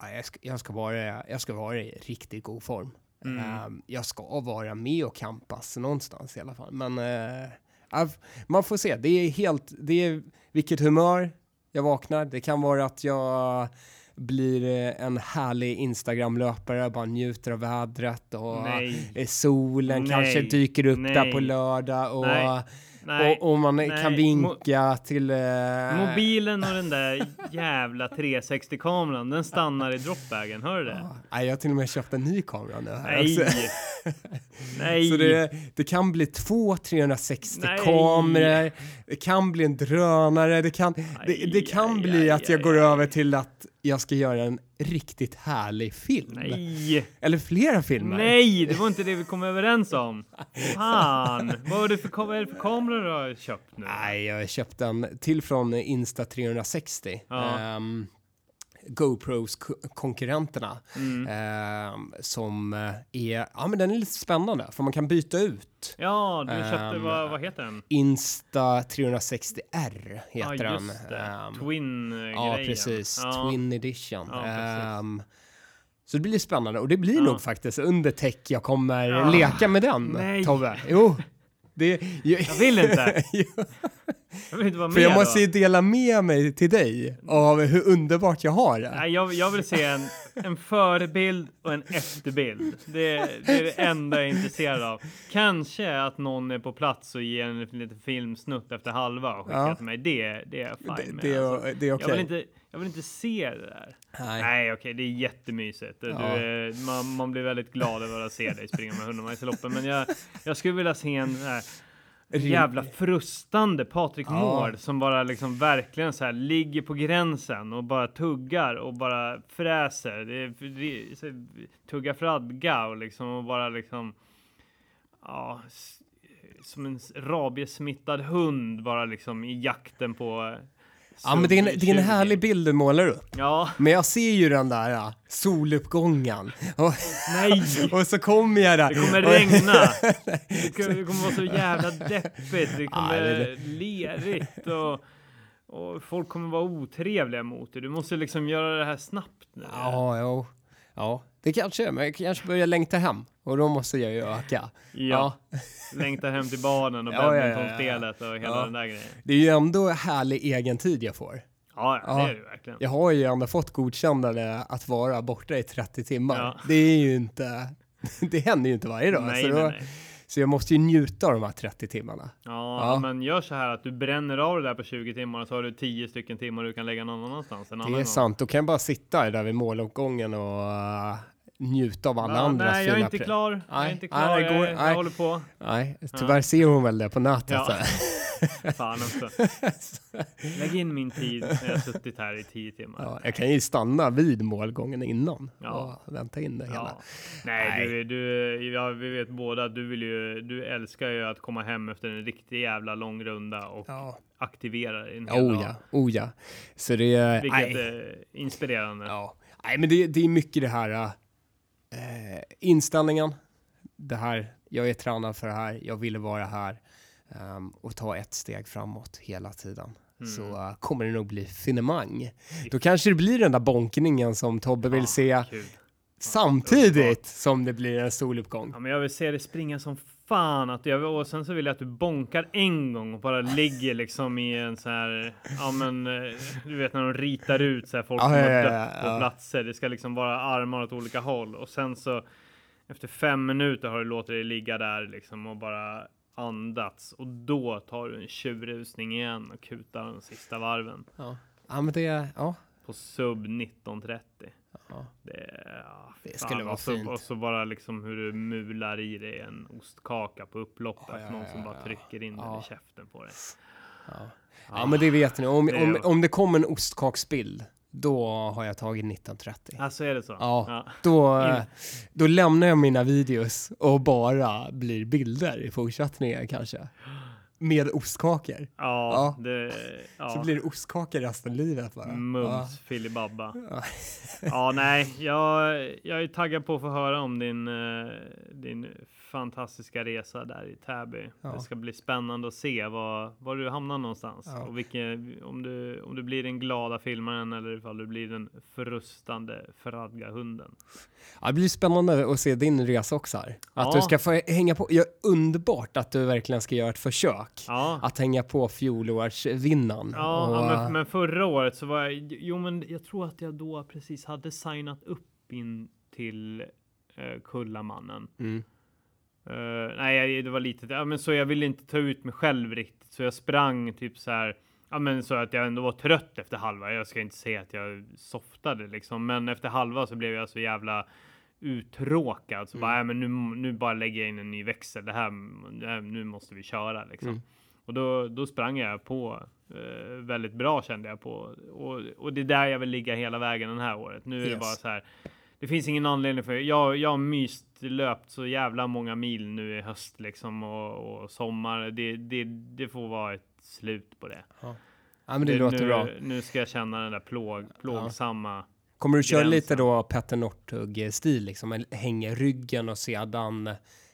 ja, jag, ska, jag, ska vara, jag ska vara i riktigt god form. Mm. Ehm, jag ska vara med och kampas någonstans i alla fall. Men eh, man får se. Det är helt, det är vilket humör jag vaknar. Det kan vara att jag blir eh, en härlig Instagram-löpare, bara njuter av vädret och Nej. eh, solen Nej. kanske dyker upp där Nej. på lördag och, Nej. Och, och man Nej. kan vinka till... eh, Mobilen och den där jävla 360-kameran, den stannar i dropbagen. Hör du det? Nej, jag har till och med köpt en ny kamera nu. Här Nej! också. Nej! Så det, det kan bli två 360 Nej. kameror, det kan bli en drönare, det kan, det, det kan bli att jag går över till att jag ska göra en riktigt härlig film. Nej! Eller flera filmer. Nej, det var inte det vi kom överens om. Fan! Vad, var det för, vad är det för kameror du har köpt nu? Nej, jag har köpt en till från Insta 360. Ja. Ehm, GoPros ko- konkurrenterna. Mm. ehm, som eh, är, ja men den är lite spännande för man kan byta ut. Ja, du köpte, Ehm, vad, vad heter den? Insta 360R heter ja, den. det. Ehm, Twin-grejen. Ja, precis. Ja. Twin edition. Ja, precis. Ehm, så det blir spännande och det blir Ja. nog faktiskt under tech jag kommer Ja. leka med den, Nej. Tobbe. Jo, det... Jag, Jag vill inte. Jag vill inte vara för med jag måste då. ju dela med mig till dig av hur underbart jag har det. Nej, jag, jag vill se en, en förebild och en efterbild. Det, det är det enda jag är intresserad av. Kanske att någon är på plats och ger en liten filmsnutt efter halva och skickar Ja. till mig. Det, det är jag fine Det, med. det, alltså. är, det är okej. jag, vill inte, jag vill inte se det där. Nej. Nej, okej, det är jättemysigt. Ja. är- man, man blir väldigt glad över att se dig springa med hundramajsloppen. Men jag, jag skulle vilja se en här, jävla frustande Patrik Ja. Mård som bara liksom verkligen så här ligger på gränsen och bara tuggar och bara fräser. Det är, tugga fradga och liksom och bara liksom. Ja, som en rabiesmittad hund bara liksom i jakten på. Ja, men det är, en, det är en 20. härlig bild du målar upp. Ja, Men jag ser ju den där ja, soluppgången. Och, nej. och så kommer jag där. Det kommer regna. Det kommer, det kommer vara så jävla deppigt. Det kommer Ja, det- lerigt och, och folk kommer vara otrevliga mot dig. Du måste liksom göra det här snabbt nu. Ja, jo. Ja, det kanske är, men jag kanske börjar längta hem. Och då måste jag ju öka. Ja. Längta hem till barnen och Ja, ja, ja, ja. badmintonspelet och hela Ja. den där grejen. Det är ju ändå härlig egen tid jag får. Ja, ja, Ja. det är det verkligen. Jag har ju ändå fått godkännande att vara borta i 30 timmar. Ja. Det är ju inte, det händer ju inte varje dag. nej, så, då, nej, nej. Så jag måste ju njuta av de här 30 timmarna. Ja, Ja. men gör så här att du bränner av det där på 20 timmar och så har du 10 stycken timmar du kan lägga någon annanstans. Annan Det är gång. sant, då kan jag bara sitta där vid måluppgången och uh, njuta av alla Ja, andras nej, jag är fina inte klar. Jag är Nej, inte nej, klar. det går- jag, nej. jag håller på. Nej, tyvärr ser hon väl det på nätet. Ja. Fan också. Lägg in min tid när jag suttit här i tio timmar. ja, jag kan ju stanna vid målgången innan Ja. och vänta in det hela. Ja. Nej, Nej. Du, du, ja, vi vet båda att du vill ju, du älskar ju att komma hem efter en riktig jävla lång runda och Ja. aktivera dig en hel Oh dag. ja, oh ja. Så det är... Vilket är inspirerande. Ja. Nej, men det, det är mycket det här äh, inställningen. Det här, jag är tränad för det här, jag ville vara här ehm, och ta ett steg framåt hela tiden. Mm. Så äh, kommer det nog bli finemang. Då kanske det blir den där bonkningen som Tobbe vill Ja, se kul. samtidigt som det blir en soluppgång. Ja, men jag vill se dig springa som fan. Att jag, och sen så vill jag att du bonkar en gång och bara ligger liksom i en så här, ja men eh, du vet när de ritar ut så här folk Ja, som ja, har ja, dött ja. på platser. Det ska liksom vara armar åt olika håll och sen så efter fem minuter har du låtit dig ligga där liksom och bara andats och då tar du en tjurrusning igen och kutar de sista varven Ja, ja men det, ja. på sub 1930. ja. Det, ja, Det fan. skulle vara och så, fint. Och så bara liksom hur du mular i dig en ostkaka på upploppet. Ja, ja, Någon som bara ja. trycker in den i käften på dig. Ja. ja, men det vet ni. Om, det om, om det kommer en ostkaksbild, då har jag tagit 1930. Alltså är det så? Ja. Då, In- eh, då lämnar jag mina videos och bara blir bilder i fortsättningen kanske. Med ostkakor. Ja, det... Ja. Så blir det ostkakor resten av livet bara. Mums filibabba. Ja. Ja, nej, jag, jag är taggad på att få höra om din, eh, din fantastiska resa där i Täby. Ja. Det ska bli spännande att se var, var du hamnar någonstans Ja. och vilken, om, du, om du blir den glada filmaren eller ifall du blir den frustande fradga hunden. Ja, det blir spännande att se din resa också här. Att du ska få hänga på. Ja, underbart att du verkligen ska göra ett försök. Att hänga på fjolårsvinnaren. Ja, Och, ja eh, men, men förra året så var jag, jo men jag tror att jag då precis hade signat upp in till uh, Kullamannen. mm. Eh, nej, det var lite, ja men så jag ville inte ta ut mig själv riktigt, så jag sprang typ så här, ja men så att jag ändå var trött efter halva. Jag ska inte säga att jag softade liksom, men efter halva så blev jag så jävla uttråkad. Så Mm. bara, ja, men nu, nu bara lägger jag in en ny växel. Det här, det här nu måste vi köra liksom. Mm. Och då, då sprang jag på eh, väldigt bra kände jag på. Och, och det är där jag vill ligga hela vägen den här året. Nu är det Yes. bara så här. Det finns ingen anledning för jag, jag har myst löpt så jävla många mil nu i höst liksom och, och sommar. Det, det, det får vara ett slut på det. Ja, men det, låter nu, bra. Nu ska jag känna den där plåg, plågsamma. Kommer du köra gränsen. lite då Petter Northug-stil liksom? Eller Hänga ryggen och sedan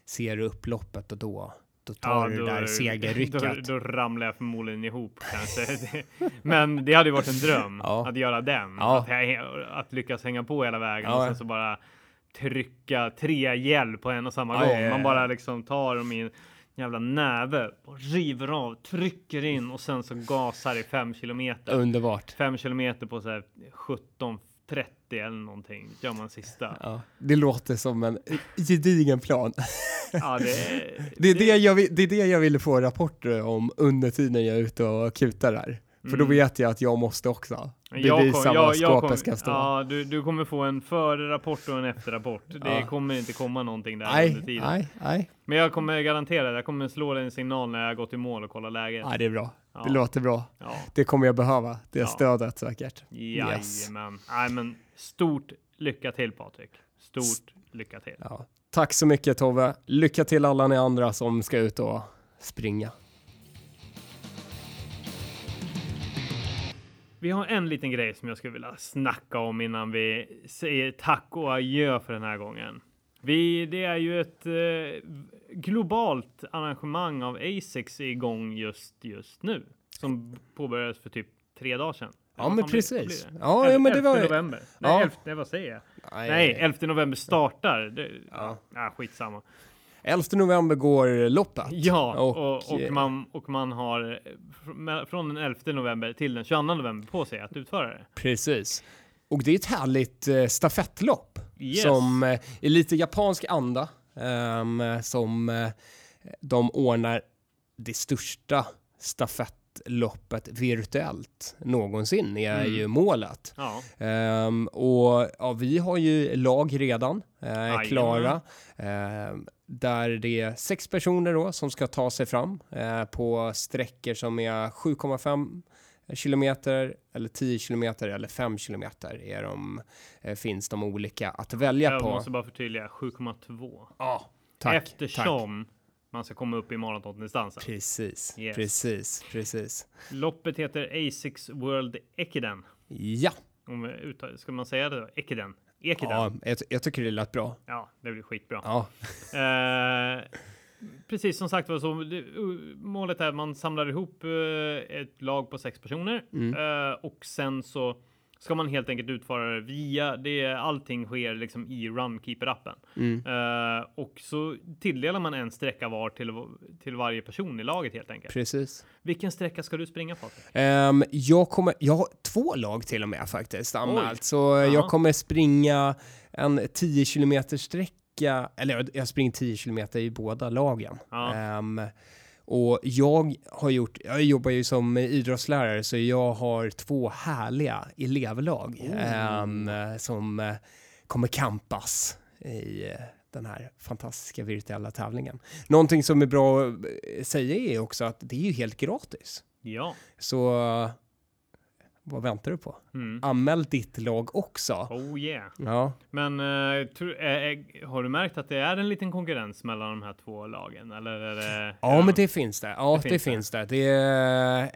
ser du upploppet och då, då tar du det där då, segerrycket. då ramlar jag förmodligen ihop kanske. Men det hade ju varit en dröm Ja. att göra den. Ja. Att, att lyckas hänga på hela vägen Ja, och ja. sen så bara trycka tre gäll på en och samma Ja, gång. ja, ja, Man ja. bara liksom tar dem i en jävla näve och river av, trycker in och sen så gasar i fem kilometer. Underbart. Fem kilometer på så här 17 30 eller någonting gör man sista. Ja, det låter som en gedigen plan. Ja, det, Det är det, jag, det är det jag ville få rapporter om under tiden jag är ute och kutar där. För då Mm. vet jag att jag måste också bevisa kom- jag- skåpet kom- ska stå. Ja, du, du kommer få en före-rapport och en efter-rapport. Det Ja. kommer inte komma någonting där Nej, under tiden. nej, nej, Men jag kommer garantera det. Jag kommer slå dig en signal när jag gått i mål och kollar läget. nej, det är bra. Ja. Det låter bra. Ja, Det kommer jag behöva, det Ja. stödet säkert. jajamän. Nej, men stort lycka till Patrik. Stort lycka till. Ja. Tack så mycket Tove. Lycka till alla ni andra som ska ut och springa. Vi har en liten grej som jag skulle vilja snacka om innan vi säger tack och adjö för den här gången. Vi, det är ju ett eh, globalt arrangemang av ASICS igång just, just nu. Som påbörjades för typ tre dagar sedan. Ja, men precis. Ja, men det 11 var- november. Nej, Ja. 11, vad säger jag? Nej, 11 november startar. Det, Ja. ja. skitsamma. 11 november går loppet. Ja, Och, och, och, eh, man, och man har eh, fr- från den 11 november till den 22 november på sig att utföra det. Precis. Och det är ett härligt eh, stafettlopp Yes. som eh, är lite japansk anda. ehm, som eh, de ordnar det största stafett loppet virtuellt någonsin är Mm. ju målet. Ja, Ehm, och ja, vi har ju lag redan Jajamän. klara. ehm, där det är sex personer då som ska ta sig fram eh, på sträckor som är 7,5 kilometer eller 10 kilometer eller 5 kilometer är de, eh, finns de olika att välja jag på. måste bara förtydliga 7,2. Ja, tack. Eftersom man ska komma upp i maratondistansen. Precis, Yes. precis, precis. Loppet heter Asics World Ekiden. Ja, Om ska man säga det då? Ekiden? Ekiden? ja Ja, jag, jag tycker det lät bra. det blir skitbra. Ja, Eh, precis som sagt var så målet är att man samlar ihop eh, ett lag på sex personer Mm. eh, och sen så ska man helt enkelt utföra det via det. Allting sker liksom i Runkeeper appen mm. Eh, och så tilldelar man en sträcka var till, till varje person i laget helt enkelt. precis. Vilken sträcka ska du springa Patrik? Ehm, jag, kommer, jag har två lag till och med faktiskt anmält. Så Jaha. jag kommer springa en 10 kilometer sträcka, eller jag, jag springer 10 kilometer i båda lagen. Ja. Ehm, och jag har gjort, jag jobbar ju som idrottslärare så jag har två härliga elevlag Oh. ehm, som eh, kommer campas i eh, den här fantastiska virtuella tävlingen. Någonting som är bra att eh, säga är också att det är ju helt gratis. Ja. Så eh, vad väntar du på? Mm. Anmäl ditt lag också. Oh yeah. Ja, Men eh, tror- eh, eh, har du märkt att det är en liten konkurrens mellan de här två lagen? Eller är det, ja men det finns det. Ja, Det det, finns det. finns det. det.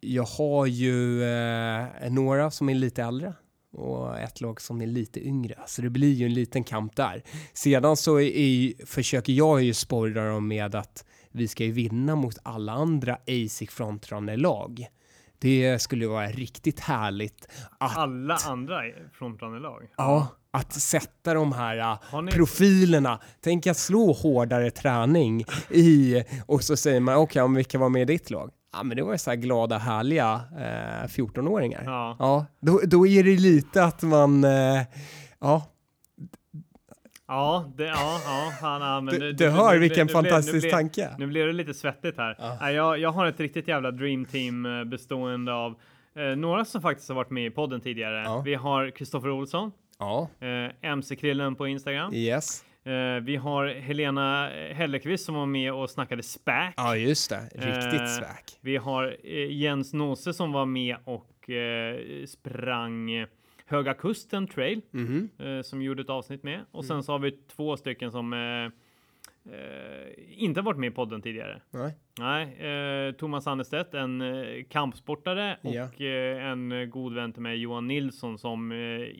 Jag har ju eh, några som är lite äldre och ett lag som är lite yngre. Så det blir ju en liten kamp där. Sedan så är, är, försöker jag ju sporra dem med att vi ska ju vinna mot alla andra ASIC frontrunner-lag. Det skulle vara riktigt härligt att alla andra frontrunnerlag? Ja, att sätta de här äh, ni- profilerna. Tänk att slå hårdare träning i och så säger man okej, om vilka var med i ditt lag? Ja, men det var ju så här glada, härliga eh, 14-åringar. Ja, Ja. då, då är det lite att man, eh, ja, Ja, det, ja, ja, han, ja, men du, det- du det- hör nu- vilken nu- nu fantastisk nu blev- tanke. Nu blir det lite svettigt här. Ja. Nej, Jag, jag har ett riktigt jävla dream team eh, bestående av eh, några som faktiskt har varit med i podden tidigare. Ja. Vi har Kristoffer Olsson, Ja, eh, MC-krillen på Instagram. yes. Eh, vi har Helena Hellekvist som var med och snackade SPAC. Ja, just det. Riktigt Eh, sväk. Vi har eh, Jens Nose som var med och eh, sprang eh, Höga Kusten Trail Mhm. eh, som gjorde ett avsnitt med. Och Mm. sen så har vi två stycken som eh, eh, inte varit med i podden tidigare. Nej. Nej, Thomas Annestedt, en kampsportare Ja. och en god vän till mig, Johan Nilsson, som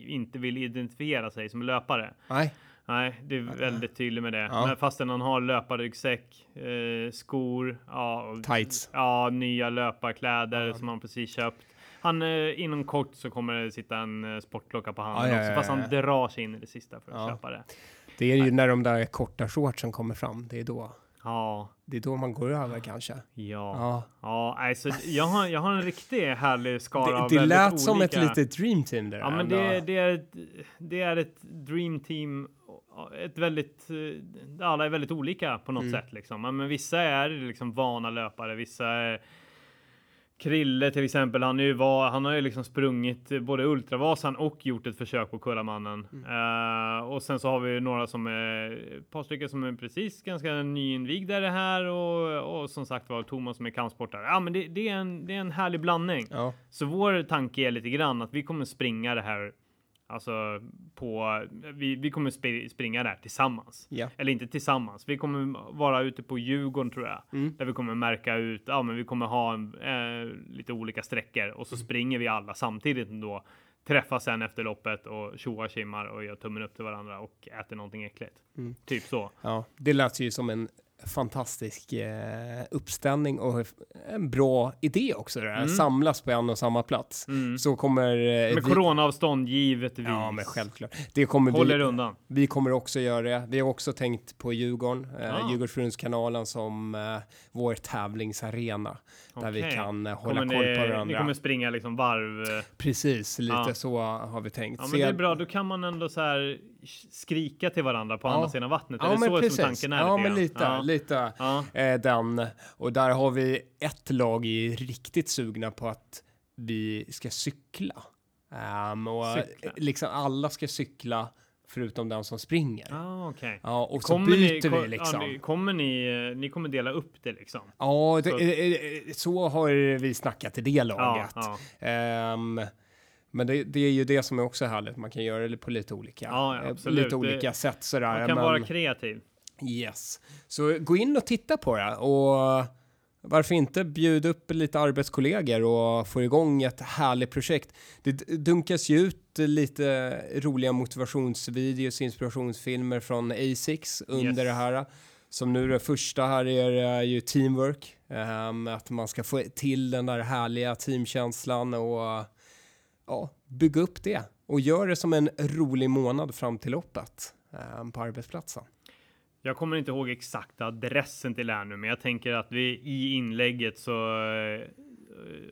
inte vill identifiera sig som löpare. Nej. Nej, det är väldigt tydligt med det. Ja. Fastän han har löparryggsäck, eh, skor, ja, Tights. ja, nya löparkläder Ja. som han precis köpt. Han, eh, inom kort så kommer det sitta en eh, sportklocka på handen Ja, ja, också, ja, fast han ja. drar sig in i det sista för att Ja. köpa det. Det är ju när de där korta shortsen kommer fram. Det är då. Ja, Det är då man går över kanske. ja, Ja. ja. alltså, jag, har, jag har en riktigt härlig skara Det, av det lät som ett olika- litet dream team där. Ja, men det, det, är ett, det är ett dream team. Ett väldigt, alla är väldigt olika på något Mm. sätt liksom. Ja, Men vissa är liksom vana löpare, vissa är Krille till exempel, han, är ju var, han har ju liksom sprungit både Ultravasan och gjort ett försök på Kullamannen. Mm. Eh, och sen så har vi ju några som är, ett par stycken som är precis ganska nyinvigda i det här och, och som sagt var Thomas som är kampsportare. Ja men det, det, är en, det är en härlig blandning. Ja. Så vår tanke är lite grann att vi kommer springa det här, alltså på, vi, vi kommer sp- springa där tillsammans. Ja. Eller inte tillsammans, vi kommer vara ute på Djurgården tror jag. Mm. Där vi kommer märka ut, ja men vi kommer ha en, eh, lite olika sträckor och så Mm. springer vi alla samtidigt då. Träffas sen efter loppet och tjoar kimmar och gör tummen upp till varandra och äter någonting äckligt. Mm. Typ så. ja, det lät ju som en fantastisk eh, uppställning och en bra idé också. Det där. Mm. Samlas på en och samma plats. Mm. Så kommer... Eh, Med vi, coronaavstånd givetvis. ja, men självklart. Det kommer Håll er vi, undan. vi kommer också göra det. Vi har också tänkt på Djurgården, eh, Ah. Djurgårdsfrundskanalen som eh, vår tävlingsarena. Där vi kan eh, hålla Kommer koll på ni, ni varandra. kommer springa liksom varv. Precis, lite Ja. så har vi tänkt. Ja, men det är bra. Då kan man ändå så här skrika till varandra på Ja. andra sidan vattnet? är Ja, det men så precis. som tanken är? Ja, men lite, Ja. lite Ja. eh, den. Och där har vi ett lag är riktigt sugna på att vi ska cykla. Ehm, och Cykla. liksom alla ska cykla förutom den som springer. Ah, okej. Ja, och så Kommer byter ni, vi liksom. Ja, ni- kommer ni, eh, ni kommer dela upp det liksom? Ja, det, Så- så har vi snackat i det Ja, laget. ja. Ehm, men det, det är ju det som är också härligt. Man kan göra det på lite olika, Ja, ja, eh, absolut. lite olika Det- sätt sådär. Man kan men, vara kreativ. Yes. Så gå in och titta på det och varför inte bjuda upp lite arbetskollegor och få igång ett härligt projekt. Det dunkas ju ut lite roliga motivationsvideos, inspirationsfilmer från A6 under Yes. det här. Som nu det första här är ju teamwork. ehm, att man ska få till den där härliga teamkänslan och ja, bygga upp det. Och gör det som en rolig månad fram till loppet eh, på arbetsplatsen. Jag kommer inte ihåg exakta adressen till det här nu, men jag tänker att vi i inlägget så eh,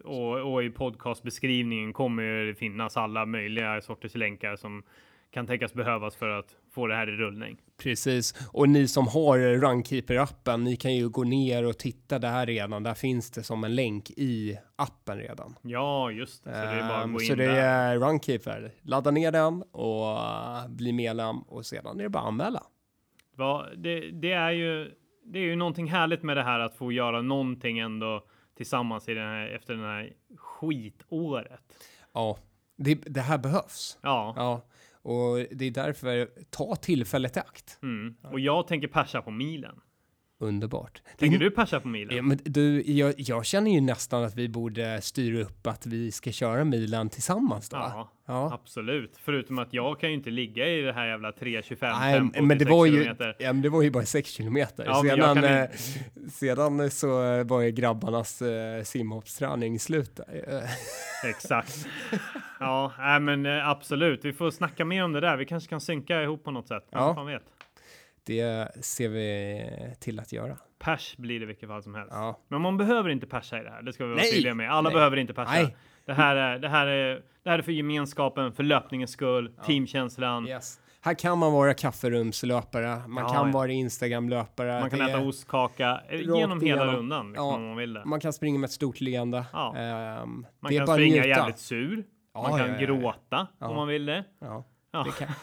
och, och i podcastbeskrivningen kommer det finnas alla möjliga sorters länkar som kan tänkas behövas för att få det här i rullning. Precis, och ni som har Runkeeper-appen, ni kan ju gå ner och titta där redan. Där finns det som en länk i appen redan. Ja, just det. Så det är bara att Ehm, gå in så det där. är Runkeeper. Ladda ner den och uh, bli medlem och sedan är det bara att anmäla. Va, det, det är ju. Det är ju någonting härligt med det här att få göra någonting ändå tillsammans i den här, efter den här skitåret. Ja, det, det här behövs. Ja, Ja, och det är därför ta tillfället i akt. mm. och jag tänker passa på milen. Underbart. Tänker Det- du persa på milen? Ja, men du, jag, jag känner ju nästan att vi borde styra upp att vi ska köra milen tillsammans då. Ja, ja. absolut. Förutom att jag kan ju inte ligga i det här jävla 3.25 Nej, tempo men det var, ju, kilometer. ja, men det var ju bara 6 kilometer. Ja, sedan, eh, sedan så var ju grabbarnas eh, simhoppsträning slut. Exakt. Ja, nej, men eh, absolut. Vi får snacka mer om det där. Vi kanske kan synka ihop på något sätt. Vem Ja. fan vet? Det ser vi till att göra. Pers blir det i vilket fall som helst. Ja. Men man behöver inte persa i det här. Det ska vi vara Nej, tydliga med. Alla nej. behöver inte persa. Nej. Det här är, det här är, det här är för gemenskapen, för löpningens skull, teamkänslan. Yes. Här kan man vara kafferumslöpare, man Ja, kan ja. vara Instagramlöpare. Man kan äta ostkaka eh, genom hela igenom. rundan liksom, Ja, om man vill det. Man kan springa med ett stort leende. Ja. Ehm, Man kan springa njuta. jävligt sur. Ja, man kan ja, ja, ja. gråta Ja. om man vill det. Ja, Ja. det kan.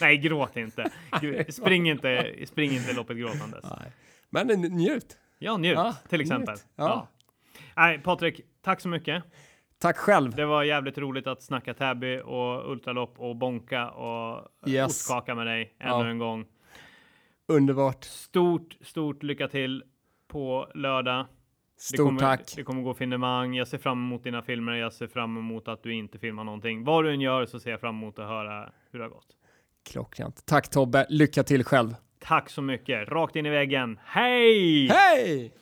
Nej, gråt inte. Spring inte, spring inte loppet gråtandes. Nej. Men n- njut. Ja, njut Ja, till exempel. njut. Ja. Ja. Nej, Patrik, tack så mycket. Tack själv. Det var jävligt roligt att snacka Täby och ultralopp och bonka och Yes. ostkaka med dig ännu Ja. en gång. Underbart. Stort, stort lycka till på lördag. Det Stort kommer, tack. Det kommer gå finemang. Jag ser fram emot dina filmer. Jag ser fram emot att du inte filmar någonting. Vad du än gör så ser jag fram emot att höra hur det har gått. Klockrent. Tack Tobbe. Lycka till själv. Tack så mycket. Rakt in i väggen. Hej! Hej!